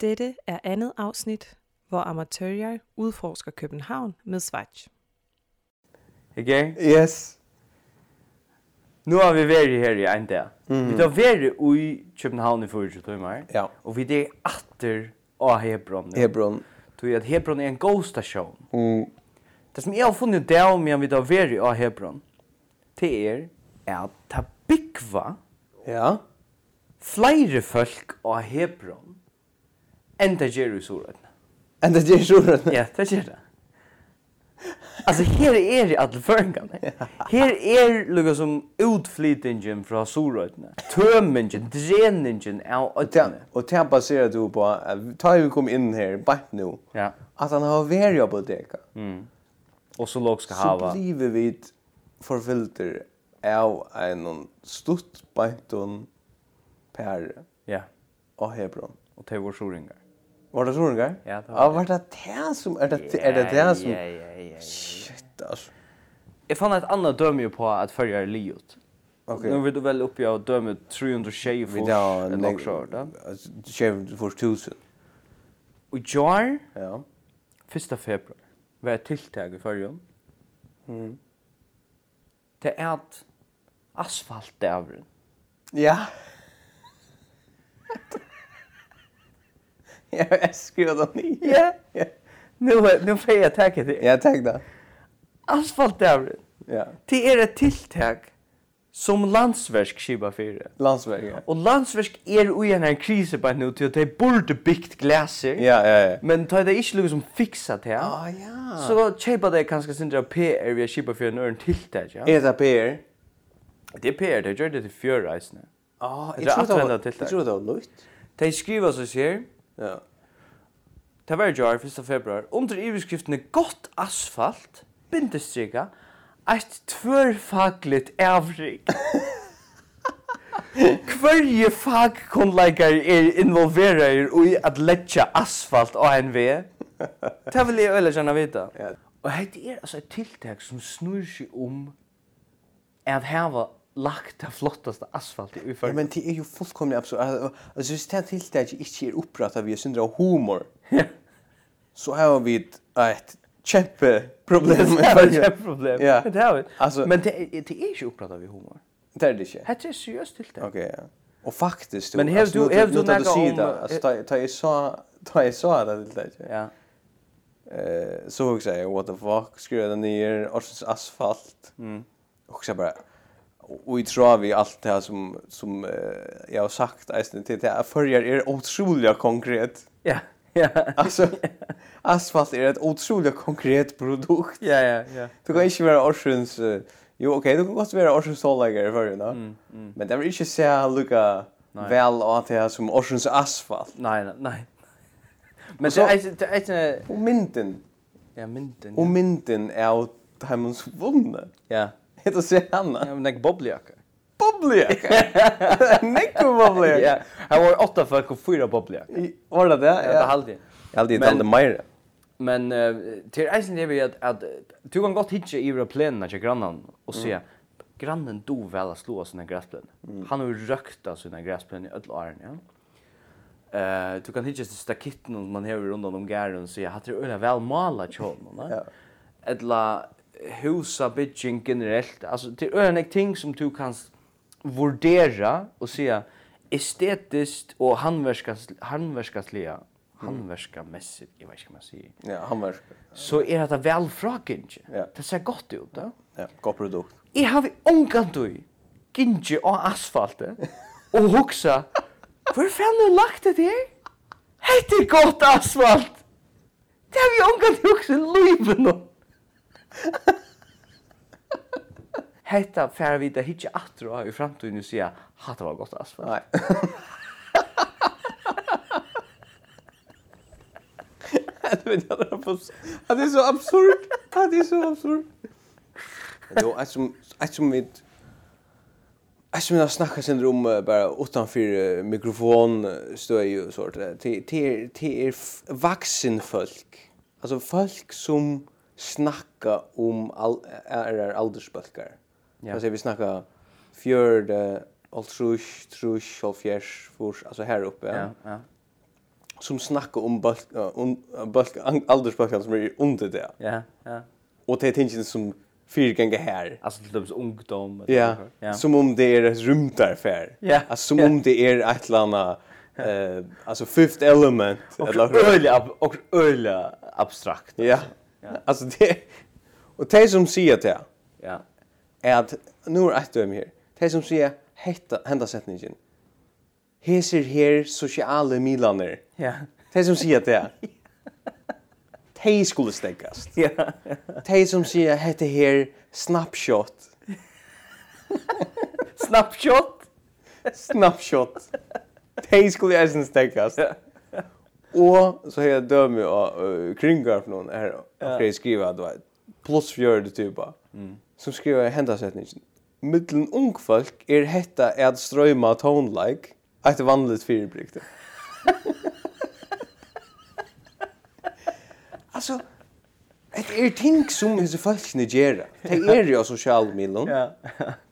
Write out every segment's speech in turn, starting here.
Dette er andet afsnit, hvor amatører udforsker København med Schweiz. Okay? Yes. Nu har vi været her i en dag. Mm. Vi har været i København i forrige timer. Ja. Og vi er atter av Hebron. Hebron. Du at Hebron er en god station. Mm. Det som jeg har funnet det om jeg vi har vært av Hebron, det er at det byggva ja. flere folk av Hebron enda gjør i surøyden. Enda ger i surøyden? Ja, det gjør det. Alltså här är det alla förringarna. Här är lukka som utflytningen fra Soröjtna. Tömningen, dreningen av ötterna. Och det här baserar du på att ta vi kom in här, bara nu. Ja. Att han har vært på det. Mm. Och så låg ska hava. Så blir vi förfyllter av en stutt bäntun per ja. och hebron. Och det var soringar. Var det troringar? Ja, det var det. Var det det som, er det er det, det som... Ja, ja, ja, ja. Shit, altså. Jeg fann et annet døme jo på at fyrjar er liot. Ok. Nu vill du väl oppi av döma 300 tjejer för en lockshort, va? Tjejer för tusen. Og jar? Ja. 1. februari. var är tilltag i förrjun? Mm. Det är att asfaltdävren. Ja. Jag skrev dem ni. Ja. Nu, nu får jag tacka det. Ja, tack då. Asfaltdävren. Ja. Det är ett tilltag som landsverk skiba för. Landsverk, ja. Och landsverk är ju en här kris på nu till att det borde bikt glaser. Ja, ja, ja. Men tar det inte liksom fixat här. Ah, ja. Så köpa det kanske sin där PR vi skiba för en örn tilltag, ja. Är det PR? Det är PR, det gör det till fjörreisne. Ah, jag tror det var lukt. Det skriver så här. Ja. Det var jar 1. februar. Under iverskriftene godt asfalt, bindestrika, eit tvørfagligt avrik. Hverje fagkonleikar er involverer i at letja asfalt av en vei? Det vil jeg øyla kjenne vita. Ja. Og hette er altså et tiltak som snur seg om at hava lagt det flottaste asfalt i för. Ja, men det är ju fullkomligt absurd. Alltså hvis det till det inte är upprättat vi syndra humor. Så har vi ett kjempe problem. Kämpe problem. Ja. Det har vi. Alltså men det det är inte upprättat vi humor. Det är det inte. Det är seriöst till det. Okej, ja. Och faktiskt Men hur du hev du när om alltså ta är så ta är så där det där. Ja. Eh så hur säger what the fuck skruva den ner och asfalt. Mm. Och så bara och i tror vi allt det här som som eh, jag har sagt är till det här förjar är otroligt konkret. Ja. Ja. Alltså asfalt är ett otroligt konkret produkt. Ja ja ja. Du kan inte vara orsens uh, Jo, okej, okay, du kan gott vara orsens stålägare för ju, no? Mm, mm. Men det vill inte säga lucka väl att det här som orsens asfalt. Nej, nej, nej. Men det är det är inte... Och mynden. Ja, mynden. Ja. Och mynden är av hemmens vunne. Ja heter Sehanna. Ja, men det är bobbljaka. Bobbljaka? Nekko? Ja, här var åtta folk och fyra bobbljaka. Var det det? Ja, det halde jag. Jag halde inte alltid mer. Men till eisen det vi att, att du kan gott hitcha i planerna till grannen och se grannen do väl att slå sina gräsplaner. Han har ju rökt av sina gräsplaner i öll åren, ja. Eh, du kan hitcha till stakitten man har runt om gärden och se att det är väl malat tjål. Ja. Eller husa bitching generellt. Alltså det är en ting som du kan vurdera och se estetiskt och handverkas handverkasliga handverkamässigt, jag vet inte vad man säger. Ja, handverk. Så är det väl frakinge. Ja. Det ser gott ut, då Ja, gott produkt. Jag har onkan du. kinje och asfalt. Och huxa. Hur fan du lagt det här? Hette gott asfalt. Det har vi onkan i också livet nå. Hetta fer við ta hitja aftur og í framtíðin sjá hatta var gott asfalt. Nei. Du vet jag det på. Det är så absurd. Det är så absurd. Jo, att som att som med Jag skulle vilja snacka sen om bara utanför mikrofon stöj och sånt. Det är vuxen folk. Alltså folk som snacka om all är aldersbalkar. Ja. Alltså vi snackar fjörde altrush, trush, halfjärs, fors, alltså här uppe. Ja, ja. Som snackar om bulk, om bulk, aldersbalkar som är under det. Ja, ja. Och det är tingen som fyra här. Alltså till döms ungdom. Ja, ja. som om det är ett rymdarfär. Ja. Alltså som ja. om det är ett eller eh alltså fifth element eller öliga och öliga abstrakt. Ja. Ja. Alltså det och det som säger det. Ja. Är att nu är ett döm här. Det som säger hetta hända sättningen. Heser her sociala milaner. Ja. Det som säger det. De skulle stäckas. Ja. De som säger hetta her snapshot. snapshot. Snapshot. De skulle ju stäckas. Ja. Och så har jag dömer av kringar från här att jag skriver du plus plus fjörde typa mm. som skriver hända sättningen mittlen ung folk är hetta är att tone like ett vanligt fyrbrykte alltså Det er ting som hese folkene gjera. Det er jo sosiale milon. Ja.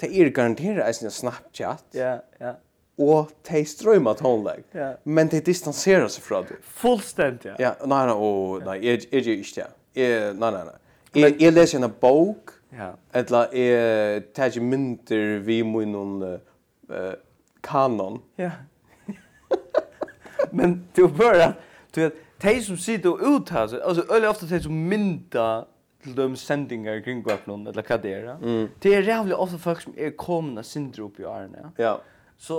Det er garantera eisen Snapchat. Ja, ja. Og de strøyma like. Ja. Men de distanserar sig fra det. Fullständigt. ja. Ja, nei, nei, nei, nei, nei, nei, nei, nei, jeg, nei, nei, nei. Jeg, jeg leser en bok, ja. eller jeg tar ikke mynter vi må noen uh, kanon. Ja. Men du bør at, du vet, de som sitter og uttar seg, altså øyelig ofte de som mynter til de sendingar kring kvapnån, eller hva det er, mm. det er jævlig ofte folk som er komna sindre opp i årene. Ja. Så,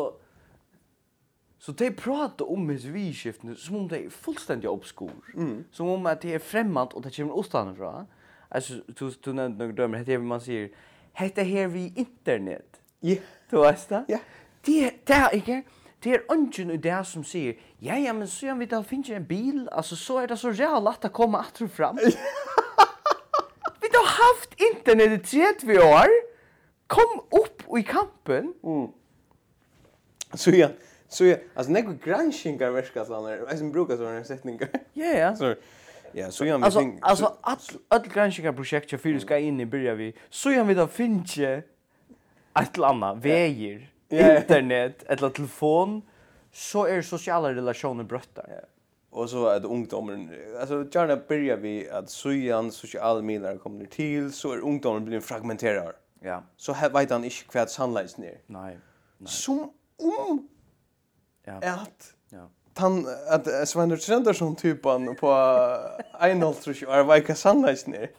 Så de pratar om hans vidskiftene som om det er fullstendig oppskor. Mm. Som om at det er fremmant og det kommer åstande fra. Alltså, du, du nämnde några dömer, det är man säger, hette här vi internet. Ja. Yeah. Du vet det? Ja. Det är ikke, det är ungen i det som säger, ja, ja, men så gör vi da finner en bil, alltså så är det så jävla lätt att komma att fram. vi har haft internet i 30 år. Kom upp i kampen. Mm. Så ja, Så alltså när går granshingar verkar såna som brukar såna sättningar. Ja ja. Så Ja, så jag alltså alltså all all granskingar projekt jag fyrir ska in i börja vi. Så jag vi att finche ett landa väger internet eller telefon så är sociala relationer brötta. Ja. Och så att ungdomen alltså gärna börjar vi att sujan sociala medier kommer till så är ungdomen blir fragmenterad. Ja. Så här vet han inte kvärt sunlights ner. Nej. Som om ja. att ja. han att Sven Richardson typen på Arnold tror jag var vilka sannligheten är.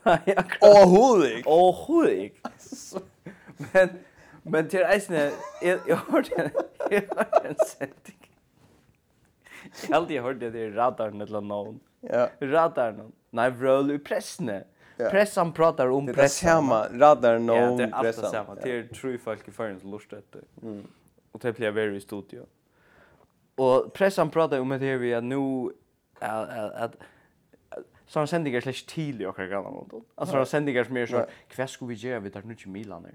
Åh holig. Åh holig. Men men till Eisne jag jag hörde jag hörde en sändning. Jag har aldrig hört det i radarn eller någon. Ja. Radarn. Nej, vröl i pressne. Ja. Pressan pratar om pressen. Det är samma radar no om pressan. Ja, det är allt samma. Det är tre folk i förrän som lustar efter. Mm. Och det blir väldigt stort, ja. Och pressan pratar om det här vi att nu att sådana sändningar slash till i åkrar gamla mot. Alltså sådana sändningar som är så kväll skulle vi göra vi tar nu till Milan nu.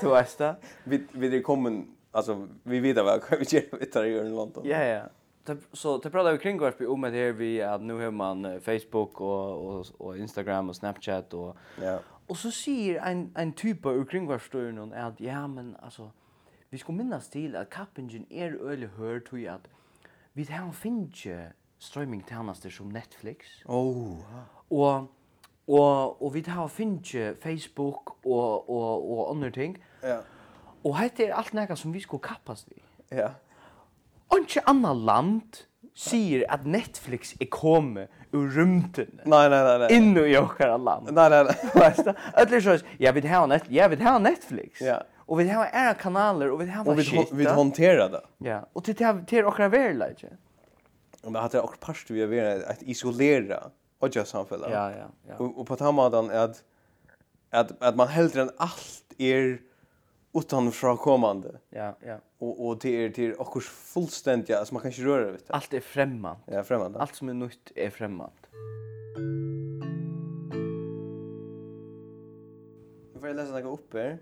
Du vet det? Vi, vi är kommen, alltså vi vet vad vi gör vi tar i London. Ja, ja. Så det pratar vi kring oss om det här vi att nu har man Facebook och, och, och Instagram och Snapchat och, ja. och så säger en, en typ av kringvarsstyrningen att ja men alltså vi skal minnas til at kappingen er øyelig hør tog at vi har finnet strøymingtjenester som Netflix. Oh. Og, og, og vi har finnet Facebook og, og, og andre ting. Ja. Og hette er alt nekka som vi skulle kappast vi. Ja. Og ikke anna land sier at Netflix er kommet ur rymden. Nei, nei, nei. nei. Innu i okkara land. Nei, nei, nei. Ötler så, jeg vil ha net, Jeg vil ha Netflix. Ja. Och vi har era kanaler och vi har Och vi vi hanterar det. Ja, och till till till och kvar Och Om det hade också past vi är att isolera och just samfälla. Ja, ja, ja. Och, och på tamadan är att att att man hellre än allt är utanför kommande. Ja, ja. Och och det är till och fullständigt alltså man kan inte röra vet du. Allt är främmande. Ja, främmande. Allt som är nytt är främmande. Nu får jag läsa några uppe.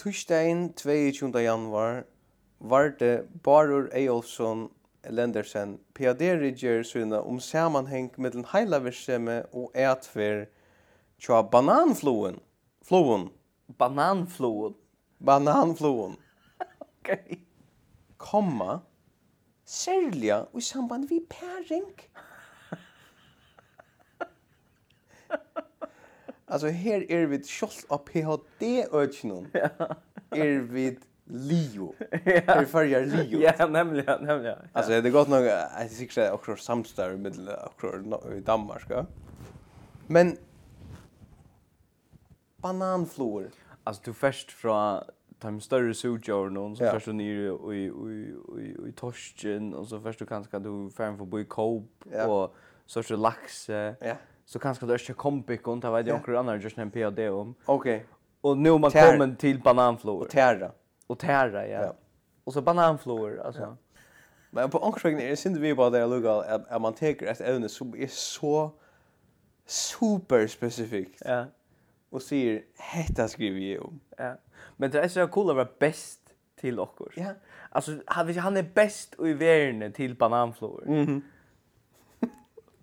Tushdagen 22. januar var det Barur Eyolfsson Lendersen PAD-riger sina om sammanhäng mellan heilaversemme og ätver tja bananfloen. Floen. Bananfloen. Bananfloen. Okej. Okay. Komma. Särliga i samband vid päring. Alltså här är vi kjolt av PhD öknon. Är vi Leo. Är förjar Leo. Ja, nämligen, nämligen. Alltså det gott nog att sig säga också samstör med också i Danmark, ja. Men bananflor. Alltså du först från de större sojorna så först du ner i i i i torsken och så först du kanske du färm för boy Ja. och så så lax. Ja så kanske det är inte och det vet jag några andra just en PhD om. Okej. Och nu man kommer till bananflor. Och tärra. Och tärra, ja. ja. Och så bananflor, alltså. Men på omkring är det synd vi bara där lugga att man tar ett ämne som är så super specifikt. Ja. Och säger hetta skriver jag om. Ja. Men det är så coolt att vara bäst till oss. Ja. Alltså han han är bäst i världen till bananflor. Mhm.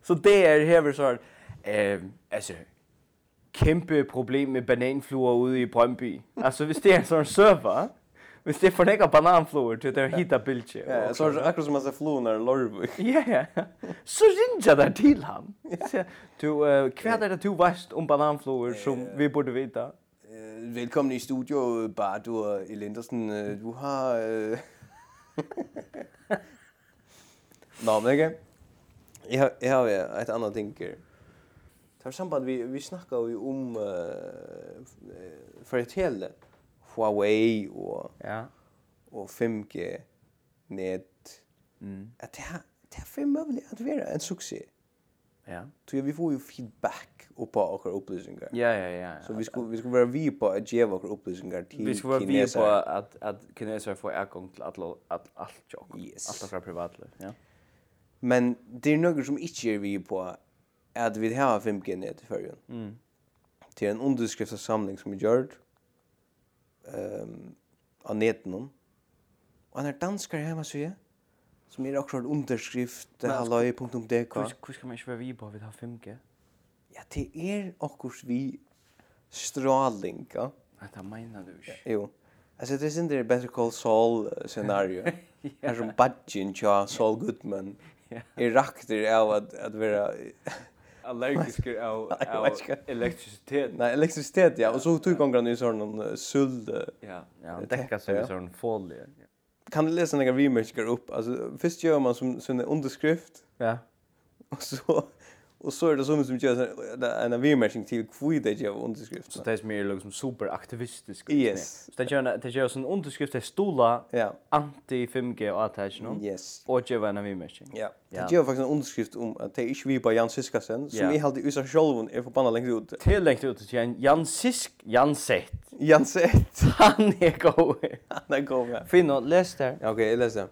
Så det är hever så här øh, altså, kæmpe problem med bananfluer ude i Brøndby. altså, hvis det er sådan en server, Hvis det fornækker bananfluer til det er hita bilje. Ja, så er det akkurat som man ser fluen er lorvig. Ja, ja. Så ringer der til ham. Så, Du, hva er det du vet om bananfluer som vi burde vite? Velkommen i studio, Bardu og Elendersen. Du har... Nå, men ikke? Jeg har, jeg har et annet tinker. För samband vi vi snackar ju om uh, för ett hela Huawei och ja och 5G net Mm. Att det här det är möjligt att vara en succé. Ja. Så vi får ju feedback och på och upplysningar. Ja ja ja. Så vi skulle vi skulle vara vi på att ge våra upplysningar till Vi skulle vara vi på att att kineser får tillgång till att att allt jobb. Allt från privatliv. Ja. Men det är något som inte är vi på at vi har 5G ned i fyrjun. Mm. Det er en underskriftssamling som vi gjør um, av neten Og han er danskere hjemme, sier jeg, som er akkurat underskrift, halloi.dk. Hvor skal man ikke være vi på vi har 5G? Ja, det er akkurat vi stråling, ja. Nei, det mener du ikke. Jo. Altså, det er sin det Better Call Saul-scenario. Her som badgen tja Saul Goodman. Ja. Er rakter av at, at vera allergisk av elektricitet. Nej, elektricitet ja, och så tog gånger nu sån en suld. Ja, ja, täcka så sån folie. Kan du läsa några remerker upp? Alltså först gör man som sån underskrift. Ja. Och så Och så är det som som gör en en vimmatching till kvui det gör underskrift. Så det är mer liksom superaktivistisk. Yes. Så det gör det gör sån underskrift det stola ja. anti 5G och allt här. Yes. Och gör en vimmatching. Ja. Det gör faktiskt en underskrift om att det är vi på Jan Siskasen som är helt i USA själv är förbannad längst ut. Till längst ut till Jan Sisk Jansett. Jansett. Han är god. Han är go. Finn och läs där. Okej, läs där.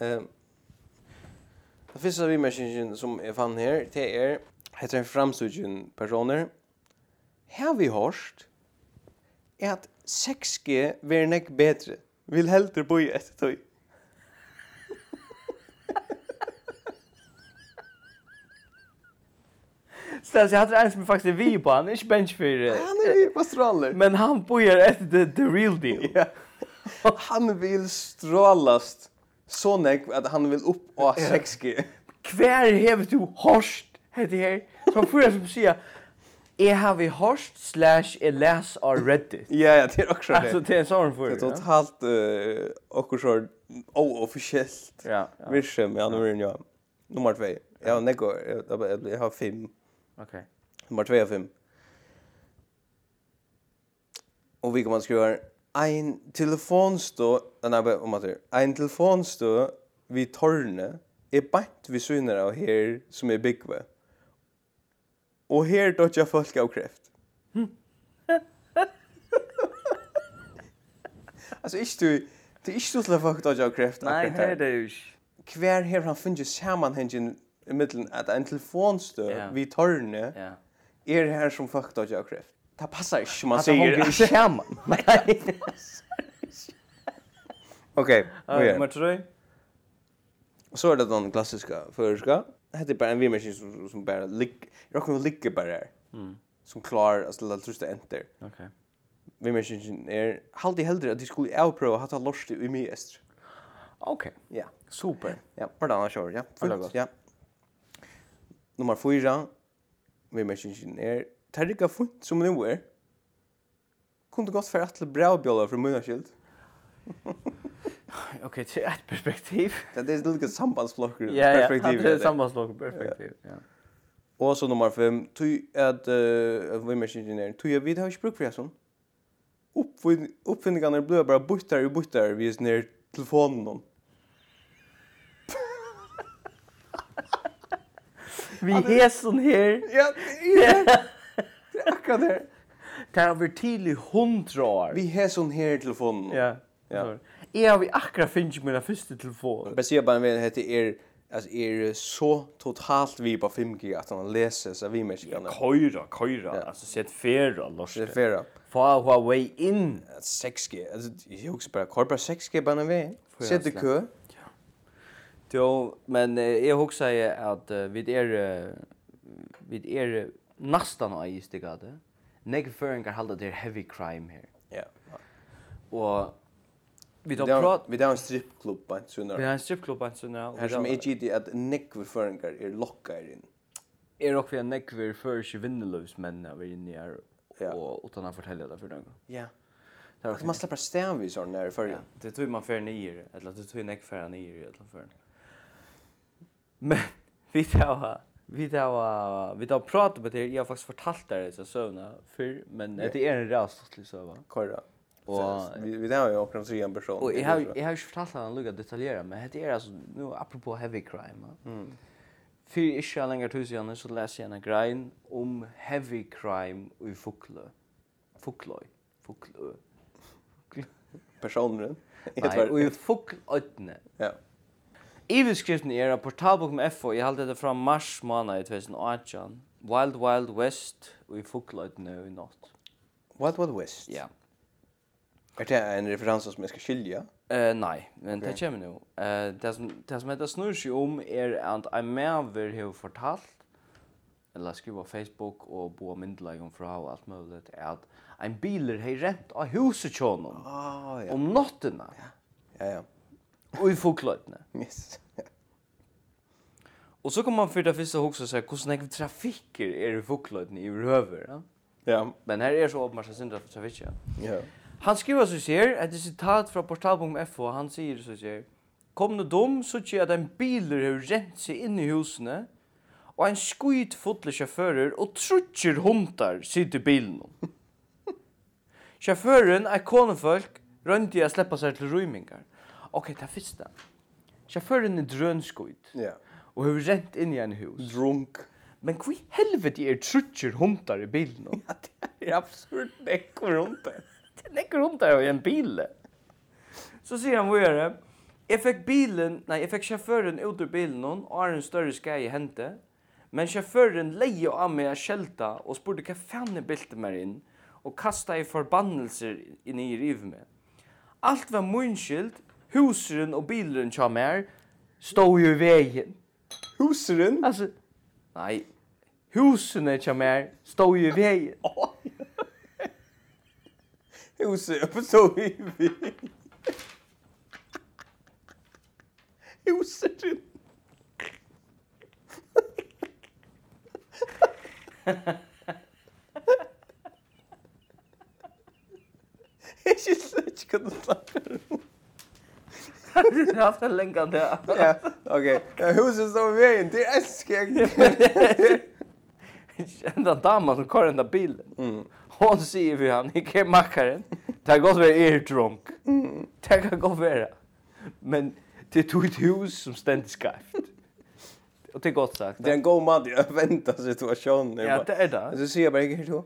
Ehm Det första vimerkingen som jag fann här, det är heter en framstudien personer. Här vi hörst är att 6G blir näck bättre. Vill hellre bo i ett tog. Stas, jag hade en som faktiskt vi på han, inte bench för. Han är vi på strålar. Men han bojar efter the, the real deal. Ja. Han vill strålast så nek at han vil upp og 6G. Hver hever du horst heter her, som fyrir som sier, jeg har vi horst slash jeg les av Reddit. Ja, ja, det er også det. Altså, det er sånn for. Det er totalt uh, akkur så oofficiellt ja, ja. virksam, ja, nummer 1, ja. Nummer 2. Ja, nek, jag har 5. Okej. Nummer 2 og 5. Og vi kan man skriva en telefonstå, nei, om at det en telefonstå vid torne er bant vi syner av her som er byggve. Og her dodger folk av kreft. alltså ikke du, det er ikke du til folk dodger av kreft. Nei, her er det jo ikke. Hver her han finner sammenhengen i middelen at en telefonstø yeah. vid torne yeah. er her som folk dodger av kreft. Det passar ikke, man säger. Att han Nej. Okej, okej. Men tror Så er det den klassiska føreska. Det heter bare en vimmersin som, som bare ligger. Jag kommer ligga bare her. Mm. Som klar att ställa trusta enter. Okej. Okay. er är halvt at de skulle avprøve att ha lorst i mye estr. Okej. Ja. Super. Ja, bara annars kör. Ja. Fullt. Ja. Nummer 4. Vimmersin är det er ikke fint som det er. Kunne godt være til brævbjøler for munna skyld. ok, det er et perspektiv. det er litt sambandsblokker perspektiv. Ja, ja, det er sambandsblokker perspektiv. Ja. Og så nummer 5, tog at uh, vimmersingenjeren, tog at vi har ikke bruk for det sånn. Oppfinningene ble bare buttar och buttar vis ner telefonen om. Vi hesen her. Ja, ja. Akkurat det. Det har vært tidlig hundra år. Vi har sånn her telefonen. Ja. Ja. Jeg har vi akkurat finnet min første telefon. Jeg sier bare en heter er alltså är så totalt vi på 5G att han läser så vi mest kan. Köra, köra, alltså sett färra, loss. Det färra. Fa Huawei in 6G. Alltså jag också bara korpa 6G bara vi. Sätt det kö. Jo, men eh, jag också säger att uh, vid er uh, vid er nästan är just det gade. Neg föringar halda det heavy crime här. Ja. Och vi då prat vi där en stripklubb på Sunnar. Vi har en stripklubb på Sunnar. Här som är GD att neg föringar är lockar in. Är också en neg för för vinnelös män när vi är nere och utan att fortälja det för dem. Ja. Det är man släpper stäm vi sån där för. Det tror man för nier eller det tror nick för nier eller för. Men vi tar Vi tar vi tar prata med det. Jag har faktiskt fortalt det så sövna för men det är en rast till söva. Korra. Och vi vi har ju också en sån person. Och jag har jag har ju fortalt han lugga detaljerat men det är alltså nu apropå heavy crime. Mm. För i så länge tusen så läser jag en grein om heavy crime i Fukle. Fuklö. Fuklö. Personen. Nej, och i Fuklödne. Ja. Iverskriften er av portalbok med FO, jeg halte det fra mars måned i 2018, Wild Wild West og i Fugløytene i natt. Wild Wild West? Ja. Er det en referanse som jeg skal skilja? Uh, nei, men okay. det kommer nå. Uh, det, som, det som heter snur seg om er at jeg medver har fortalt, eller skriva på Facebook og bo av myndeleggen fra og alt mulig, er at en biler har rent av huset kjønnom Ah ja. om nattene. Ja, ja, ja. Og i folkløytene. Yes. Og så kan man för det första också säga hvordan jeg trafikker er i folkløytene i røver. Ja? ja. Men her er så åpenbart seg synder for trafikker. Ja. Han skriver så sier, et citat fra portal.fo. han sier så sier, Kom nu dom, så ikke at en biler har rent seg inn i husene, og en skuit fotle sjåfører og trutcher hundar sitter i bilen. Sjåføren er konefolk, rønte jeg släppa seg til rymingar ok, det er første. Sjåføren er drønskøyt. Ja. Og har rent inn i en hus. Drunk. Men hvor helvete er trutcher hundar i bilen? Ja, det er absurd nekker hundar. Det er nekker hundar i en bil. Så sier han hvor er det. Jeg fikk bilen, nei, jeg fikk sjåføren ut ur bilen og har en større skei i hente. Men sjåføren leie av meg skjelta og spurte hva faen jeg bilte meg inn og kasta i forbannelser inn i rivet med. Alt var munskilt, husren och bilen kör mer står ju i vägen. Husren? Alltså nej. Husen kör mer står ju i vägen. Husen på så i vägen. Husen. Jeg synes ikke hva du snakker om. Du har haft en länka där. Ja, okej. Huset står i vägen, det är äskigt. Den där damen som kör den där bilen. Mm. Hon säger för han, inte är mackaren. Det har gått vara er drunk. Det kan gå vara. Men det tog ett hus som ständigt skarft. Och det är gott sagt. Det är en god man, jag väntar situationen. Ja, det är det. Så ser jag bara, inte jag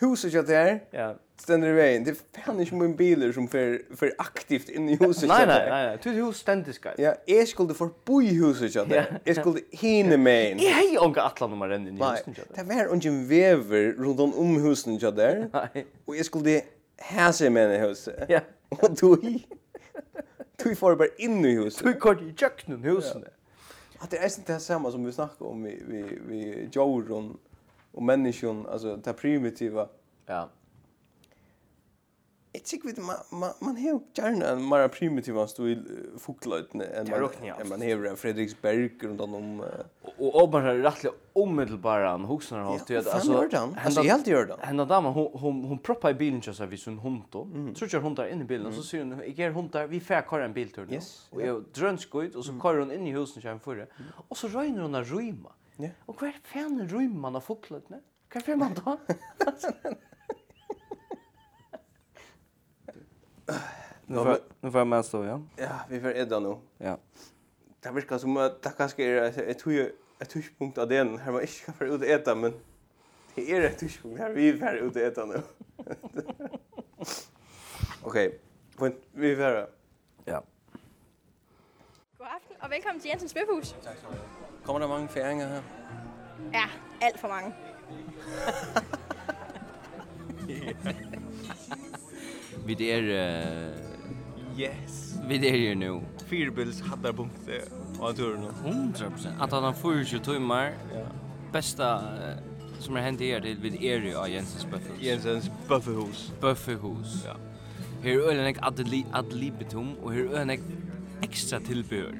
huset jag där. Ja. Ständer i vägen. Det är fan inte min bilar som för för aktivt in i huset. Nej nej nej nej. Tu hus ständigt ska. Ja, jag skulle för bo i huset jag där. Jag skulle hinna med. Jag hej och Atlant nummer in i huset jag. Det var ungen vever runt om huset jag där. Nej. Och jag skulle häsa med i huset. Ja. Och du Du får bara in i huset. Du kort i köknen husen. Att det är inte det samma som vi snackar om vi vi vi Jordan och människan alltså det primitiva. Ja. Jag tycker vi man man man har gärna en mer primitiv man står i folklöjten än man än man har en Fredriksberg runt om och och bara rättligt omedelbara han huxar har har att alltså han helt gör det. Hända där man hon hon proppar i bilen så vi sån hund då. Tror jag hon där in i bilen och så ser hon jag ger hund där vi får köra en biltur nu. Och jag drönskoj och så kör hon in i husen sen en förre. Och så rör hon där rymma. Ja. Og hver fan rymmer man av fuglene? Hva får man da? Nu får jeg med stå, ja? Ja, vi får edda nå. Ja. Det virker som at det kanskje er et tushpunkt av den her man ikke kan få ut edda, men det er et tushpunkt her vi får ut edda nå. Ok, point, vi får Ja. God aften, og velkommen til Jensens Bøfhus. Tak skal du have. Kommer der mange færinger her? Ja, alt for mange. Vi der... Uh... Yes. Vi der jo nu. Fyrbils haddarpunkte av turen. 100%. At han har 24 timmar. Ja. Bästa uh, som har hänt er till vid er av Jensens Bøffehus. Jensens Bøffehus. Bøffehus. Ja. Her ølen ek adli adlibetum, og her ølen ek extra tillbehör.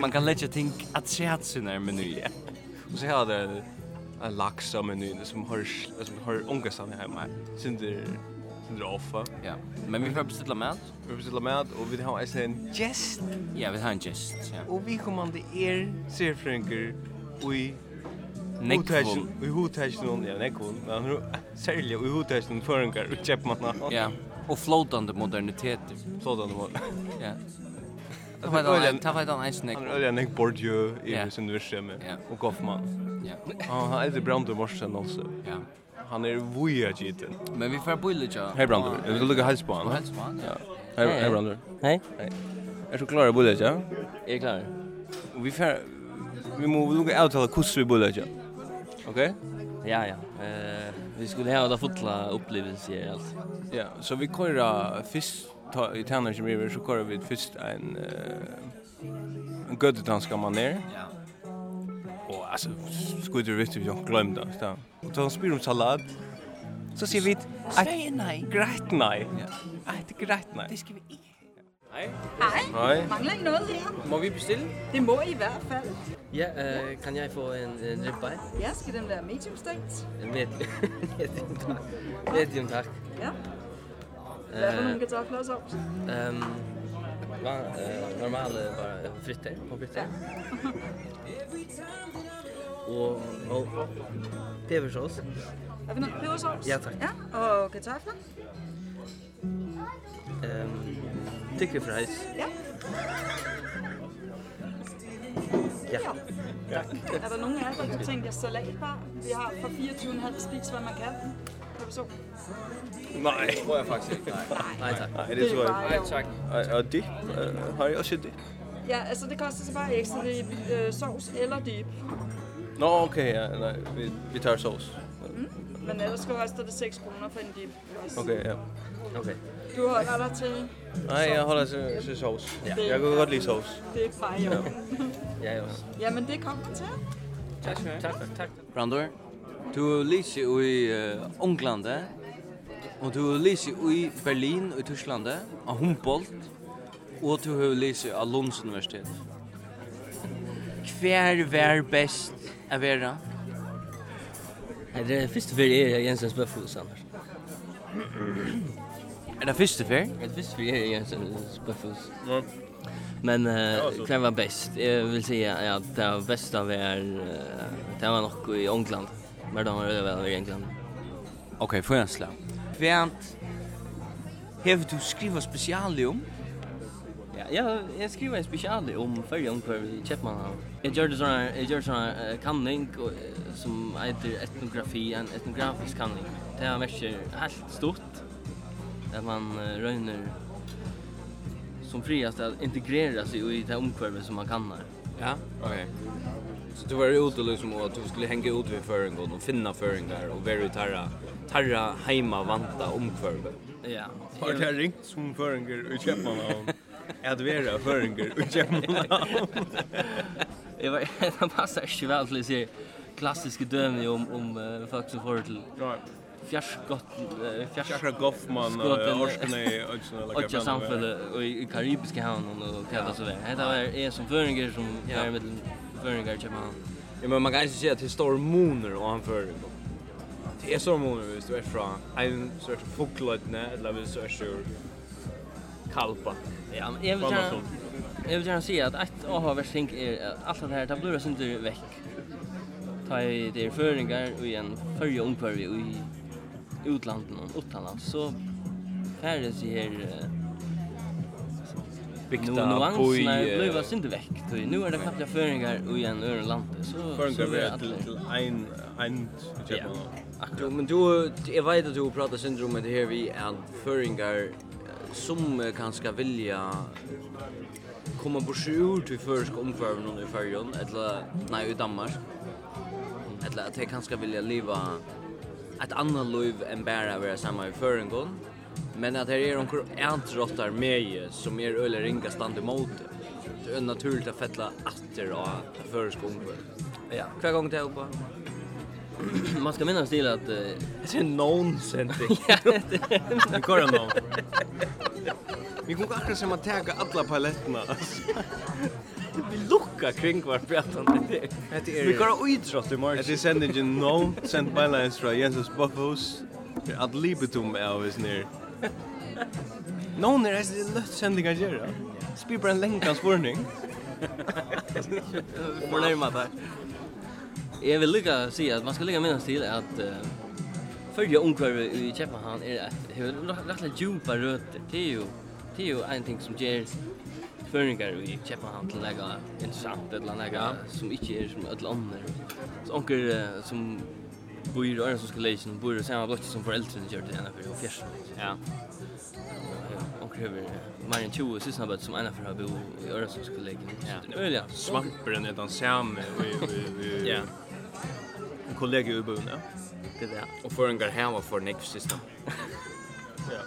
Man kan lägga ting att se att sin är meny. Och så har det en lax av menyn som har som har ungas av hemma. Synder synder offa. Ja. Men vi får beställa mat. Vi beställer mat och vi har en gäst. Ja, vi har en gest. Ja. Och vi kommanderar serfränker och i Nekvon. Vi hotärs någon, ja, nekvon. Men särskilt, vi hotärs någon förrängar och käppmanna. Ja, och flotande moderniteter. Flotande moderniteter. Ja. Ta fight han ice neck. Han är en Bourdieu i sin universum och Goffman. Ja. Han är det Brando Morsen också. Ja. Han är vuja giten. Men vi får bulla ja. Hej brandur. Vi vill lukka hälsa på honom. Hälsa på honom. Ja. Hej Brando. Hej. Är du klar att bulla ju? Är klar. Vi får vi må lukka avtala hur vi bulla ja. Okej? Ja, ja. Eh, vi skulle ha det fotla upplevelse i allt. Ja, så vi kører först ta i Tanners River så kör vi först en uh, en god danska man ner. Ja. Och alltså skulle du veta jag glömde det. Och då spyr om sallad. Så ser vi att nej, grejt nej. Ja. Att grejt nej. Det ska vi inte. Hej. Hej. Mangler I noget her? Må vi bestille? Det må I i hvert fald. Ja, øh, kan jeg få en, en ribeye? Ja, skal den være medium stegt? Medium, medium tak. Medium tak. Ja. Varför någon kan ta så? Ehm va normal bara fritter på fritter. Och och pepersås. Jag vi ha pepersås? Ja tack. Ja, och kartoflar. Ehm tycker fries. Ja. Ja. ja. Tack. Är det någon här som tänker så lätt? Vi har för 24,5 spis vad man kan så? Nej. Det tror jeg faktisk ikke. Nej, nej tak. Nej, det tror jeg ikke. Nej, tak. Og dip? Har I også et dip? Ja, altså det koster så bare ekstra dip. Øh, sovs eller dip. Nå, okay, ja. Nej, vi, vi tager sovs. Mm. Men ellers koster det 6 kroner for en dip. Okay, ja. Okay. Du holder dig til Nej, jeg holder til, til sovs. Ja. Jeg kan godt lide sovs. Det er bare jo. Ja, jeg også. Jamen, det kommer til. Tak, tak, tak. Brandur. Du lyser jo i England, og du lyser jo i Berlin og i Tyskland, av Humboldt, og du har lyser av Lunds universitet. Hver vær best er vera? Er det første fyr er Jensens Bøffhus, Anders? Er det første fyr? Er det første fyr er Jensens Bøffhus. Ja. Men uh, hver var best? Jeg vil si at ja, det var best av er, det var nok i England. Men de var det väl egentligen. Okej, okay, får jag slå. Vänt. Hever du skriva speciali om? Ja, ja, jag skriver en speciali om färjan kvar i Chapman. Jag gör det såna, jag gör såna kanning som heter etnografi, en etnografisk kanning. Det är mycket helt stort. Där man röjner som friast att integrera sig i det omkvarvet som man kan. Ja, okej. Okay. Så du var ute liksom og att du skulle hänga ut vid föringen och finna og och vara tarra tarra heima vanta omkvörbe. Ja. Har det ringt som føringer i Köpman och att vara föringar i Köpman. Det var det passar ju väl till sig klassiska dömen om om uh, folk som får till. Ja. Fjärskott fjärskra Goffman och Orskne och såna där. Och samfället och i karibiska hamnen och kalla så där. Det var är som föringar som är med föringar kan man. Ja men man kan inte säga att det står moner och han för det är så moner visst du är från en sorts folklödne eller vill så är kalpa. Ja, men jag vill gärna Jag vill gärna säga att ett aha-versting är allt det här, det blir sin veck. Ta i det föringar och igen följa ungpörvi i utlandet och utanlands. Så färdes i här vikta boi... Nu bliva synd vekk, nu er det knappt føringar i en øren land. Føringar vi til ein, ein, Ja, akkurat. Men du, jeg vet at du pratar syndrom med det her vi at føringar som kan ska vilja komma bort ur till förska omkvarven i färgen, eller nej, i Danmark. Eller att de kanske vilja leva ett annat liv än bara vara samma i föringar. Men att här är onkur antrottar med som är öle ringa stand emot. Det är naturligt att fettla atter och ta för. Ja, kvar gång till på. Man ska minnas till att det är nonsens. Det går ändå. Vi går akkurat som att täcka alla paletterna. Vi lukka kring var pratan det. Vi går utrott i morgon. Det sänder ju no sent by lines från Jensens Buffos. Det är att libetum är always near. Någon är det lätt sändiga att göra. Spyr bara en länkans spårning. Får närma där. Jag vill lycka säga att man ska lägga minnas till att uh, följa omkvarv i Köpenhamn är att hur rätt djupa rötter. Det är ju, det är ju en ting som ger förningar i Köpenhamn till lägga intressant eller lägga som inte är som ett land. Så onker som bor i ska läsa och bor i samma block som föräldrarna kör till ena för och fjärsen. Ja. Och kräver mer än 20 sysna bad som ena för har bo i öra som ska lägga. Ja. Öliga svampen är den samma och ja. En kollega i byn, ja. Det där. Och för en går hem och för next sysna. Ja.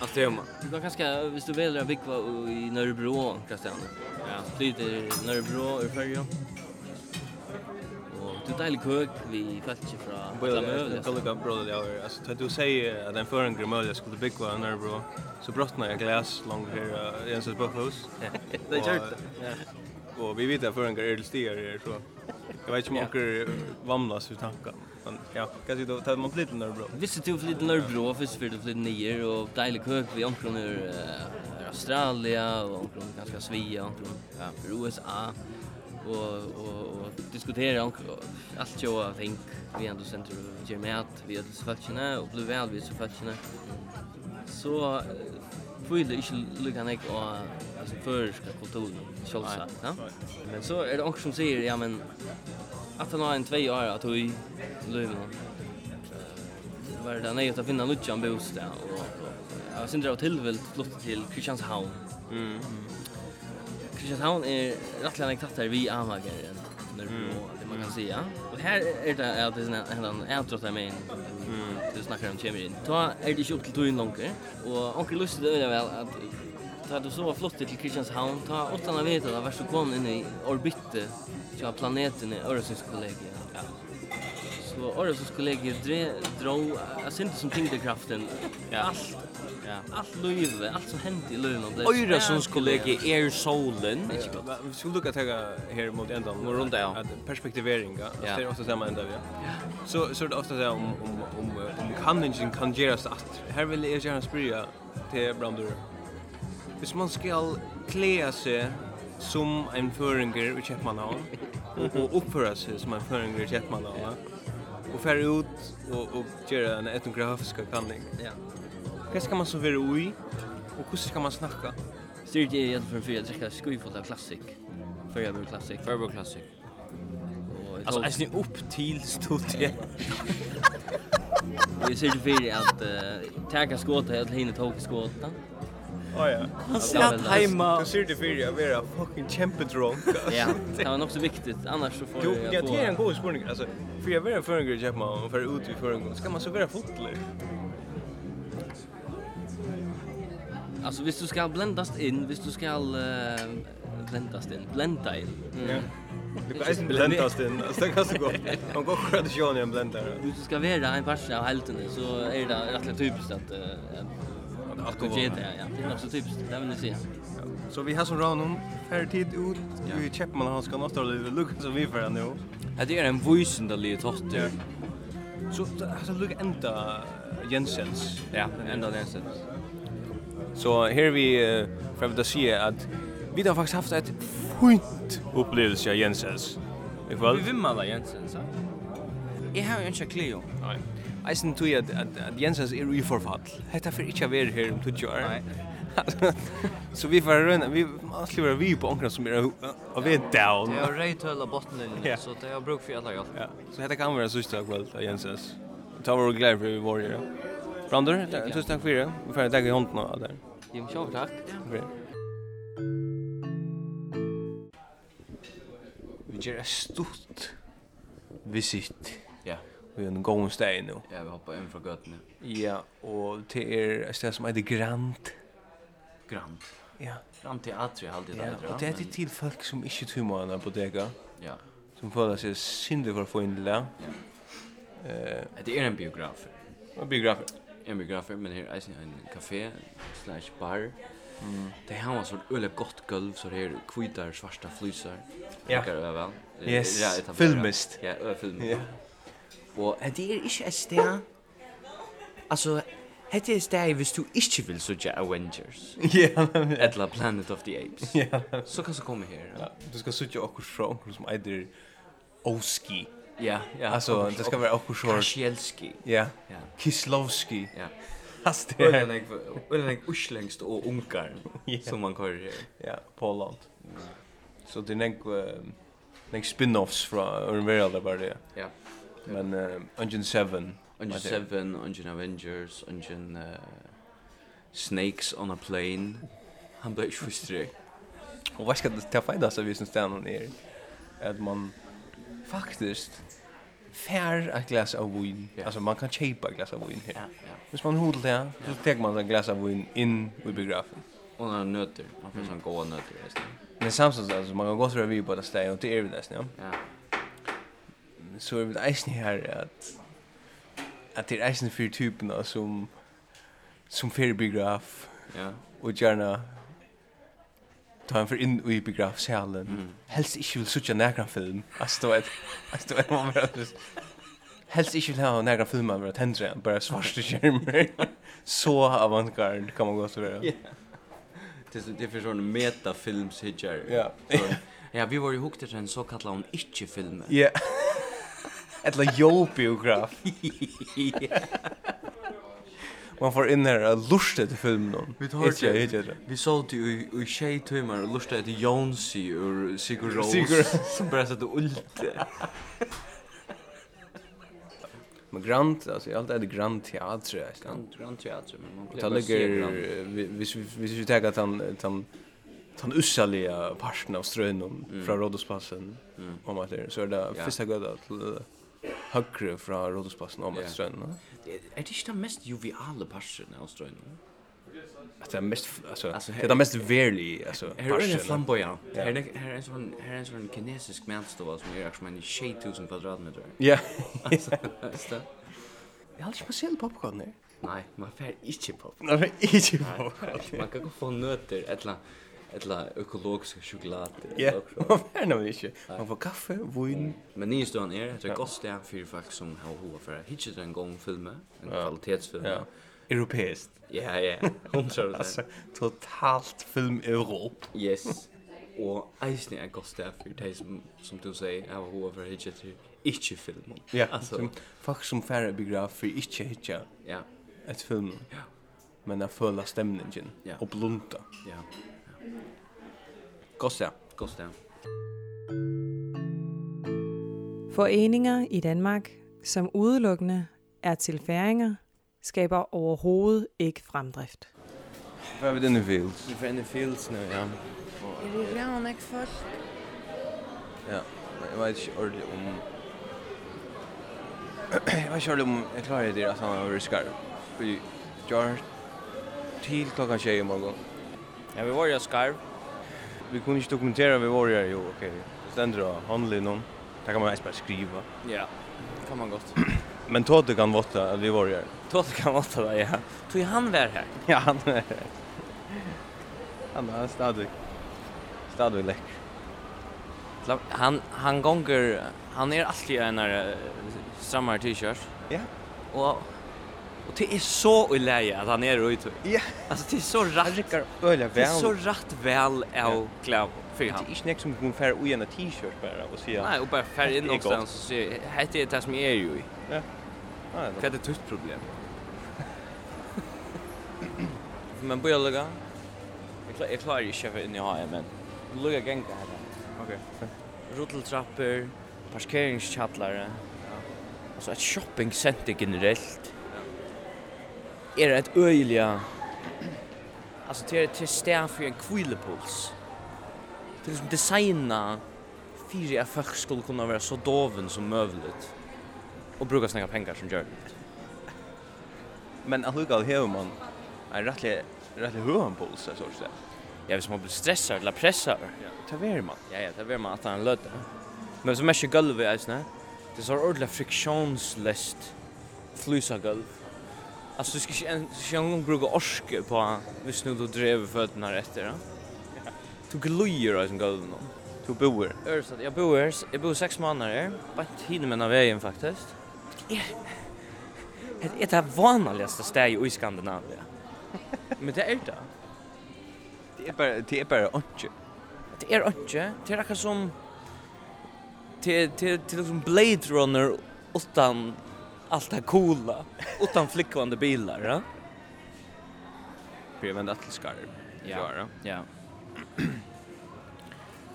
Allt det man. Du kan kanske, hvis du väljer att bygga i Nörrebro, Kristian. Ja. Flyter Nörrebro ur färjan. Ja du deilig kök vi faktiskt från Billa Mövle. Jag kollar bror det jag alltså tar du säger att den för en grömölja skulle bygga en när. Så brottnar jag glas långt här i ens buffhus. Det är kört. Och vi vet att för en grömölja stiger här så. Jag vet inte om onkel vamlas ur tankar. Men ja, kanske då tar man lite när bro. Visst du lite när bro för för lite nier och deilig kök vi onkel nu Australien och onkel kanske Sverige och onkel USA Och, och och diskutera om allt tjoa av ting vi ändå center och ger med att vi ödels falskina och blir väl vid så falskina så får det inte lika nek och alltså förska kulturen självsagt ja? men så är det också som säger ja men att han har en två år att vi löven var det nej att finna luckan bostad och jag syns det var tillvält flott till Kristianshavn. Mm. Kristianshavn är rättligen en här vi amager eller mm. det man kan säga. Och här är det att det är en outro med en Du snackar om kemi in. Ta är det ju upp till tog in långt och onkel Lustig det väl att ta du så flott till Kristianshavn ta åtta vet att vart så kom in i orbitte till planeten i Öresundskollegiet så året så skulle jag dra dra alltså inte som tyngdekraften. Ja. Allt. Ja. Allt livet, allt som hänt i livet det. Året som skulle jag är solen. Vi skulle lucka ta här mot ändan mot runt där. Att perspektivering, det är ofta samma ända vi. Så så det ofta säger om om om kan ingen kan göras att här vill jag gärna sprida till brandur. Hvis man skal klea seg som en føringer i Kjeppmannhavn, og oppføre seg som en føringer i Kjeppmannhavn, och färra ut och, och göra en etnografisk kanning. Ja. Vad ska man så vara ui? Och hur ska man snacka? Styrt är egentligen för att jag ska skojfot av klassik. Förra klassik. Förra klassik. Alltså, är ni upp till studiet? Jag ser ju för att uh, tagga skåta, jag hinner tåka skåta. Oh, ja. Han satt hemma. Du ser det för jag var fucking kämpedrunk. ja, det var nog så viktigt annars så får jag. Jo, jag tänker en god spurning alltså för jag var en förngrej jag och för ut i förngrej. Ska man så vara fotler? Alltså, hvis du ska blendas in, hvis du ska uh, blendas in, blenda in. Mm. Ja. Du kan inte blenda oss in. Alltså, det kan så gå. Man går själv i Johnny en blendare. Du ska vara en parsa av helten, så är det rätt typisk at uh, alkohol. Det ja. Det är också typiskt. Det vill ni se. Så vi har som Ranon färre tid ut. Vi köper man han ska något av det Lucas som vi för nu. Det är en voicende lite hot. Så alltså Lucas ända Jensens. Ja, ända Jensens. Så här vi för att se att vi har faktiskt haft ett fint upplevelse av Jensens. Vi vill alla Jensens. Jag har ju inte Cleo. Nej. Eisen tog at, at, at Jensens er i forfall. Hetta fyrir ikkje vera her om 20 år. Nei. så vi får rønna, vi måste vara vi på onkra som er av er down. Det er reit høla bottenlinjen, så det er bruk for alla hjelp. Ja. Så hetta kan vera sista kväll av Jensens. Ta vår glad för vi var her. Brander, tusen takk for det. Vi får deg i hånden av der. Jo, sjå, takk. Vi gjør et stort visitt vi en gång steg nu. Ja, vi hoppar in från gött nu. Ja, och till er ett ställe som heter Grand. Grand. Ja. Grand teater har alltid där. Ja, och det är till folk som inte tror man på bodega. Ja. Som får sig synd för att få in det. Ja. Eh, det är en biograf. En biograf. En biograf, men här är en café slash bar. Mm. Det här var så öle gott gulv så här kvitar svarta flysar. Ja. Kan väl. Yes. Ja, filmist. Ja, filmist. Ja. Og det er ikke et sted. Altså, det er et sted hvis du ikke vil søke Avengers. Ja. Eller Planet of the Apes. Ja. Så kan du komme her. Ja. Du skal søke okkur fra okkur som eider Oski. Ja, ja. Altså, det skal være okkur Okushor. Kasielski. Ja. Ja. Kislovski. Ja. Hast det är lik eller lik uslängst och Ungarn som man kallar det. Ja, Poland. Så det er nek nek spin-offs fra en värld där bara det. Ja. Men uh, Engine 7. Engine 7, Ungen Avengers, Ungen uh, Snakes on a Plane. Han ble ikke frustrert. Och vad ska det ta fejda så vi syns där är att man faktiskt fær ett glas av vin. Yeah. Alltså man kan köpa ett glas av vin här. Ja, ja. Hvis man hodl det, så tar man ett glas av vin in i biografen. Och några nötter. Man får mm. sån goda nötter. Men samtidigt, alltså, man kan gå till revy på det stället och till er det ja. Ja så är det eisen här att att det är eisen för typerna som som för biograf ja. Och gärna ta en för in i biografsalen mm. helst ikke vil sucha näkran film. Alltså då att alltså då man vill helst ikke vil ha näkran film man tendre, tända bara svarta skärmar så avantgard kan man gå så där ja. Det är det för sån metafilms hitcher ja ja. Vi var ju hooked till en så kallad om inte filmer ja. Eller jobbbiograf. Man får in här och lustar till filmen. Vi tar det. Inte, inte. Vi såg det i, i tjej timmar och lustar till Jonsi ur Sigur Rós. Sigur Rós. Som börjar sätta ulte. Men Grand, alltså jag alltid är Grand Teatro. Grand Teatro, men man det ligger, hvis vi, Hvis vi tänker att han, han han ussaliga parten av strönen mm. från Rådhusplatsen mm. om att det så är det ja. första gata till högre fra rådhusplassen om yeah. strøyna. Er det ikke den mest joviale parsen av strøyna? Alltså mest alltså det är det mest verklig alltså här är en flamboyant. Här är här är en sån här är en sån kinesisk mänstol som är som en 7000 kvadratmeter. Ja. Alltså. Jag har inte sett popcorn där. Nej, man får inte popcorn. Nej, inte popcorn. Man kan gå få nötter eller Eller økologisk sjokolade. Ja, man får nemlig ikke. Man får kaffe, vin. Men nye står er, det er godt sted for folk som har hova for å hitje en gang filme, en kvalitetsfilm. Ja. Europeiskt. Ja, ja. Hundra Alltså, totalt film Europa. Yes. Og eisne er gott sted for de som, som du sier, har hova for å hitje til ikke film. Ja, altså. Folk som færre begraf for ikke hitje ja. et film. Ja. Men jeg føler stemningen ja. og blunta. Ja. Godt sted. Godt sted. Foreninger i Danmark, som udelukkende er til færinger, skaber overhovedet ikke fremdrift. Hvad er vi denne fields? Vi er denne fields nu, ja. Jeg vil gerne ikke folk. Ja, jeg vet ikke ordentligt om... Jeg vet ikke ordentligt om jeg klarer det, at han har været skarp. Vi jeg har til klokka tjej i morgen. Ja, vi var ju skarv. Vi kunde inte dokumentera vi var ju, jo, okej. Okay. Ständer då, handlar någon. Där kan man ens bara skriva. Ja, kan man gott. Men Todd kan vara vi var ju. Todd kan vara ja. Tog han var här. Ja, han är. Han är stadig. Stadig läck. Han han gånger han är alltid en där strammare t-shirt. Ja. Och Och det är så i läge att han är ute. Ja. Alltså det är så rätt. Han öliga väl. Det är så rätt väl av kläv för han. Det är inte som hon färg ojämna t-shirt bara och säga. Nej, och bara färg in någonstans och säga, här är det som är ju i. Ja. Det är ett tufft problem. Men börja lugga. Jag klarar ju köpa in i hajen, men lugga gänga här. Okej. Ruteltrappor, parkeringskjattlare. Alltså ett shoppingcenter generellt är er ett öjliga alltså till till stär för en kvilepuls. Det är som designa fyra folk skulle kunna vara så doven som möjligt och bruka sina pengar som gör det. Men att hugga hur man är rättligt rättligt hur en puls så så. Ja, hvis man blir stressad eller pressad. Ja, ta ver man. Ja, ja, ta ver man att han löd. Men så mycket golv är det, Det är så ordentligt friktionslöst flysa golv Alltså du ska inte känna någon brugga orske på hvis nu du drev fötterna rätt där. Du glöjer av sin golden då. Du bor. Örsat, jag bor här. Jag bor sex månader här. Bara hinner med vägen faktiskt. Det är det vanligaste stället i Skandinavien. Men det är det. Det är bara det är bara inte. Det är inte. Det är akkurat som till till till som Blade Runner utan allt det coola utan flickvande bilar, va? Vi vänder till skarv. Ja. Ja.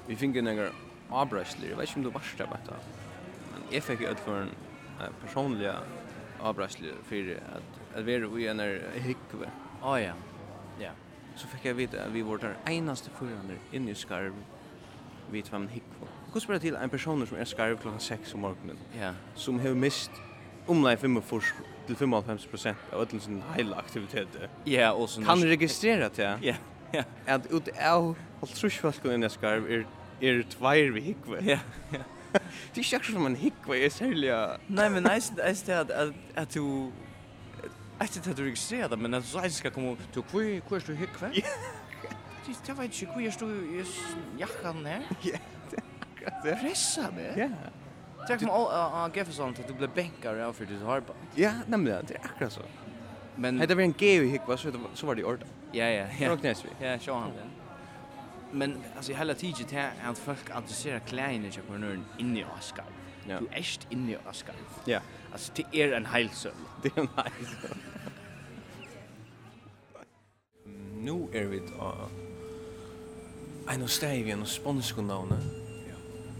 Vi fick en gång avbrösler. Jag vet inte om du varst där bara. Men jag fick ju för en personliga avbrösler för att att vi är i en hyckve. Ja, ja. Ja. Så fick jag veta att vi var där enaste förande inne i skarv vid fem hyckve. Hur spelar till en person som är skarv klockan 6 om morgonen? Ja. Som har mist omlai 45 til 55% av all sin heila aktivitet. Ja, og sånn... Kan registrera til, ja. Ja, At ut av halvtrusfalkun enn jeg skarv er, er tveir vi hikve. Ja, ja. Det er ikke som en hikve, jeg særlig... Nei, men jeg synes det at du... Jeg synes at du registrerer det, men at du skal komme til hvor er du hikve? Jeg vet ikke, hvor er du i jakkan her? Ja, det er akkurat det. Pressa meg? Ja, ja. Tack om all ge sånt att du blir bänkare av för det harpa. Ja, nämligen det är akkurat så. Men hade vi en gay hick vad så så var det ordet? Ja ja ja. Och vi. Ja, så han den. Men alltså hela tiden till att folk adresserar kleine till på nu in i Oscar. Ja. Du är in i Oscar. Ja. Alltså det är en hälsa. Det är en hälsa. Nu är vi då en av stävjen och sponsornavnet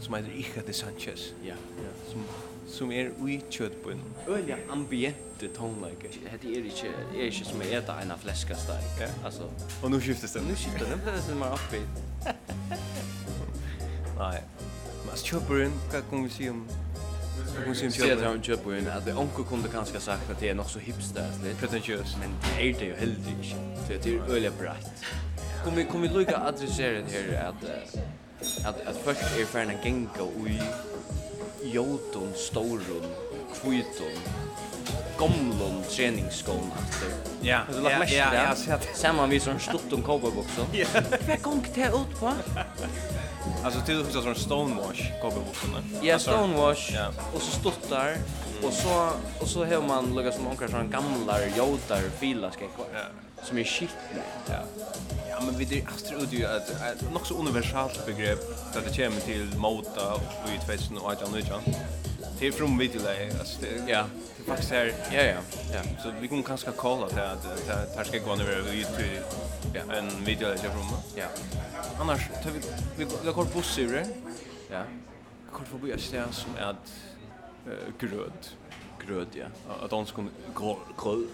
som heter Ica de Sanchez. Ja, ja. Som som er ui kjötbun. Ölja ambiente tonleike. Det er ikkje er ikkje som er eta eina fleska stark. Ja. Altså, og nu skiftas det. Nu skiftas det. Det er mer oppi. Nei. Mas kjöpurinn, hva kan vi si om Hon syns ju att han köper ju att onkel kunde kanske sagt att det är nog så hipstersligt. Pretentiöst. Men det är det ju helt inte. Det är ju öliga bratt. Kommer kommer Luca adressera det här att at at folk er ferna genga ui jotun storun kvitun gomlun treningsskon aftur. Ja, Du lagt mest ja, ja, ja, ja. Saman við sån stuttum cowboybuksu. Ja. Hva gong te ut på? Alltså till och med sån stonewash cowboybuksu. Ja, stonewash. Ja. Och så stuttar Och så och så har man lukka som onkar sån gamla jotar filar ska kvar. Ja. Som är shit. Ja. Ja, men vi det astro ut ju att något så universalt begrepp där det kommer till mota och i tvätten och att nu kan. Det är från vi till dig. Alltså det ja. Det faktiskt här. Ja, ja. Ja. Så vi kan kanske kalla det att här ska gå ner över YouTube. Ja, en video där från. Ja. Annars tar vi vi går buss ur. Ja. Kort förbi ett ställe som är att eh, gröd Grød, ja. At dansk kun gröd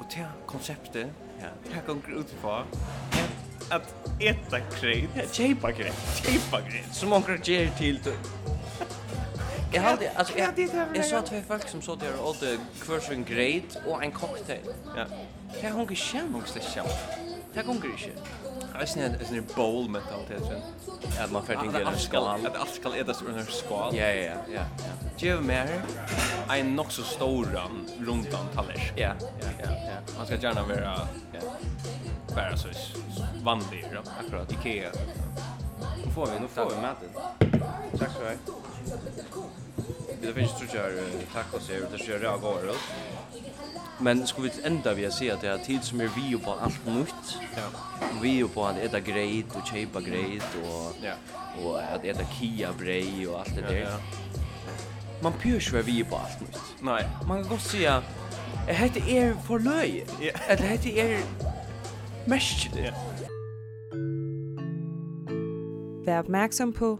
och det konceptet ja, det kan grød fra att äta krydd. Ja, tjejpa krydd. Tjejpa krydd. Som många ger till du. Jag hade, alltså jag, jag sa två folk som såg där och åt kvärsvin grejt och en cocktail. Ja. Det har hon inte känt någon stäckan. Det har hon inte känt. Eisen er en sånn bowl mentalitet, sen. Att man får tänka en skall. At alt skal ur en skål. Ja, ja, ja. Ge mer en nog så stor runt om tallers. Ja, ja, ja. Man ska gärna vara ja. Bara så vanlig, ja. Akkurat. Ikea. Nu får vi, nu får vi maten. Tack så mycket. ha det finns tror jag tacos här det kör jag går ut. Men ska vi ända vi se att det är tid som är vi på allt nytt. Ja. Vi på att äta grejt och chepa grejt och ja. och att äta kia brej och allt det där. Ja, ja. Man pyrsar vi på allt nytt. Nej, man kan gott säga Jeg heter er for løy. Ja. Eller heter er mest. Ja. Vær opmærksom på,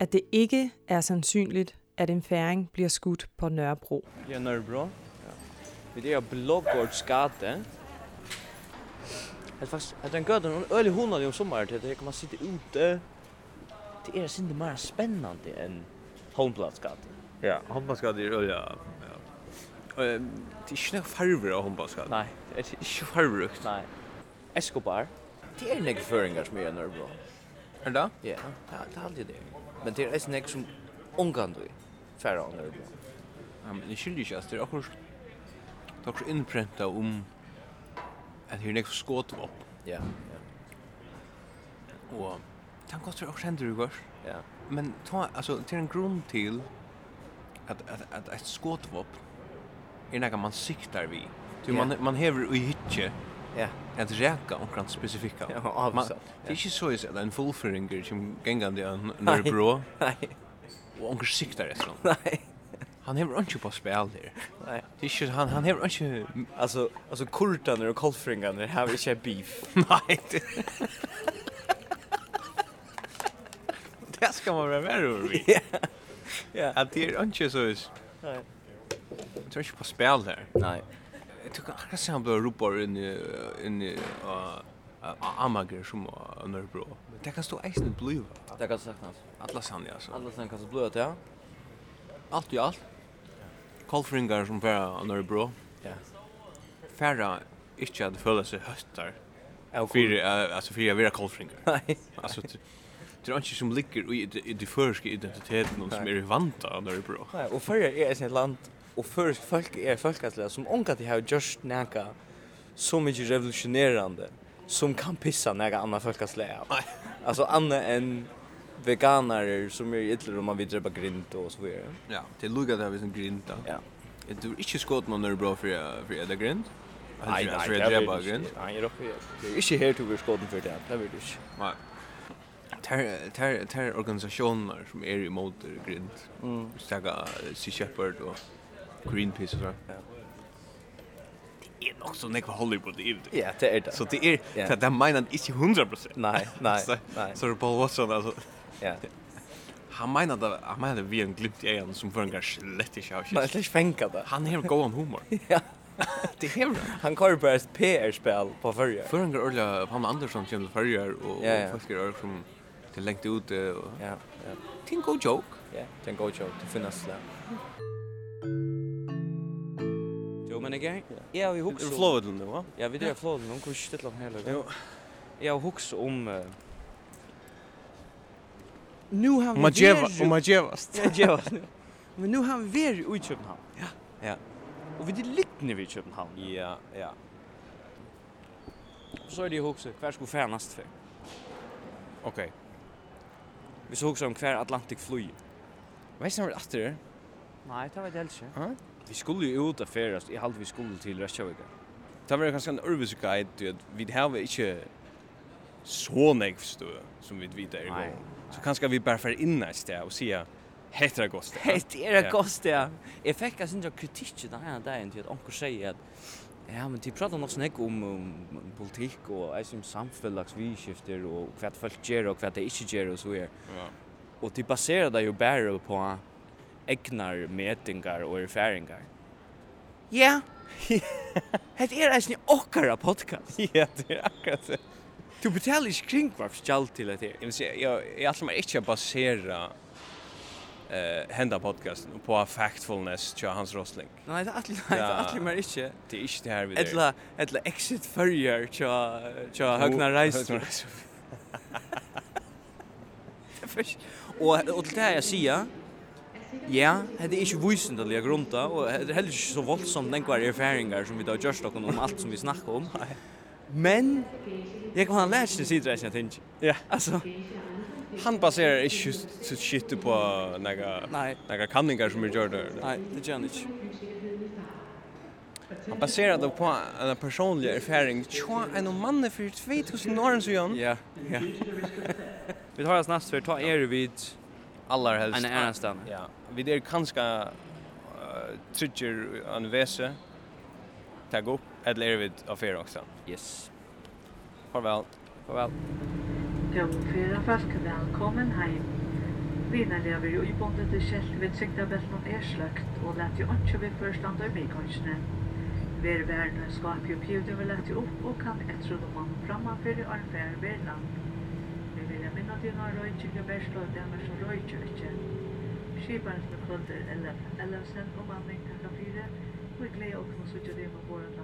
at det ikke er sandsynligt, at en færing bliver skudt på Nørrebro. Ja, Nørrebro. Ja. Men det er faktisk, at fast att den en hon öle hundene om sommaren det kan man sitta ute. Det är synd det mer spännande än Holmplatsgatan. Ja, Holmplatsgatan är öle ja. Eh, det är snäpp farver av Holmplatsgatan. Nej, det är inte farverukt. Nei. Escobar. Det är några föringar som är i bra. Är det? Ja, det er alltid det. Men det är nästan som ungandoi färre av det. Ja, men det skiljer ju inte. Det är också det är också inpränta om att det nästa skåt upp. Ja, ja. Och den kostar också händer igår. Ja. Men ta, alltså, till en grund till att, att, att ett skåtvapen är något man siktar vid. Du, yeah. man, man hever i hitje Ja. att räka omkring specifika. Ja, avsatt. Det är inte så att en fullföringer som gängande en Norrbro. Nej och onkel siktar efter honom. Nej. Han hever inte på spel här. Nej. Det är inte han han hever inte alltså alltså kurtan och kolfringarna har inte beef. Nej. Det ska man vara med över. Ja. Ja. Att det är inte så is. Nej. Det är inte på spel här. Nej. Jag tycker att han blir ropar in i in i uh, amager som Nørrebro. Men det kan stå eisen bliva. Det kan sagt hans. Alla sann, altså. Alla sann kan stå bliva, ja. Alt i allt. Kolfringar som færa Nørrebro. Ja. Færa ikke at føle seg høstar. Fyrir, altså fyrir jeg vera kolfringar. Nei. Altså, det er ikke som ligger i de føreske identiteten som er vanta av Nørrebro. Nei, og fyrir er et land, og føresk folk er folkastlega som omgat de har just næka så mykje revolutionerande som kan pissa när andra folk kan slä. Alltså andra än veganer som är ytterligare om man vill dräpa grint och så vidare. Ja, det luggar där vi som grinta. Ja. Jag är inte skott man är bra för för det grint. Nej, nej, för att inte. grint. Nej, det är inte här till vi skotten för det. Det vill du inte. Nej. Ter ter ter organisationer som är emot grint. Mm. Staga Sea Shepherd och Greenpeace och så. Ja är nog så nekva Hollywood i det. Ja, det är det. Så det är yeah. det där menar inte 100%. Nej, nej, nej. Så det Paul Watson alltså. Ja. Han menar det, han menar det vi en glimt i ögonen som en kanske lätt i själv. Nej, det är fänka det. Han har god humor. ja. det är han. Han kör på ett PR-spel på förra. För en Ulla Pamela Andersson till förra och ja, ja. folk är som till längt ut och... Ja, ja. Det är en god joke. Ja, det är en god joke. Det finns det. Mm men ikke? Ja, vi husker... Er du flået den nu, va? Ja, vi drar flået den, hun kunne ikke stille den heller. Jo. Ja, husker om... Nu har vi vært... Om man djevast. Ja, djevast. Men nu har vi vært i København. Ja. Ja. och vi er litt nede i København. Ja, ja. Så är det husker, kvar skulle färnast för Okej. Vi så husker om kvar Atlantic flyg. Vet du vad det är? Nej, det var det inte. ikke vi skulle ju ut och färdas. Jag hade vi skulle till Reykjavik. Det var kanske en urvis guide att vi har inte så nek förstå som vi vet är igång. Så kanske vi bara för in nästa och se heter det gott. Heter det gott ja. Jag fick alltså inte kritik den här dagen till att onkel säger att Ja, men de pratar nok snakk om, om politikk og alltså om samfunnlagsvidskifter og hva folk gjør og hva de ikke gjør og så är. Ja. Og de baserar det jo bare på egnar metingar og erfaringar. Ja. Het er eisini okkara podcast. Ja, det er akkurat det. Du betaler ikke kring hva skjall til det her. Jeg, jeg alltid meg ikke basera eh hända podcasten på factfulness till Hans Rosling. Nei, det er alt nei, det att mer inte. Det är inte här vid. Etla etla exit förjer till till Högna Reis. Og og det här jag säger Ja, det er ikke visendelig grunta, og det er heller ikke så voldsomt den kvar erfaringer som vi da gjørst dere om alt som vi snakker om. Men, jeg kan ha lært sin sidre jeg tenker. Ja, altså, han baserar ikke sitt shit på nega kanningar som vi gjør det. Nei, det gjør han ikke. Han baserar det på en personlig erfaring. Tja, en mann er for 2000 år siden. Ja, ja. Vi tar oss næst för ta er vid allar helst. En er Ja vi der kanska uh, trigger an vese tag upp ett lervid av er också. Yes. Farväl. Farväl. Kom fyra fast välkommen hem. Vina lever ju i bondet i kjell vid sikta bälten er slögt og lät ju inte vid förstand av kanske Ver värne skap ju pjuden vi lät ju upp og kan etter og man frammanför i armfär verland. Vi vill minna dina röjtjur och bärslöjtjur och bärslöjtjur Skiparens befolder 11 11 sen om anning takk fyrir. Vi gleder oss å sitte dem på våren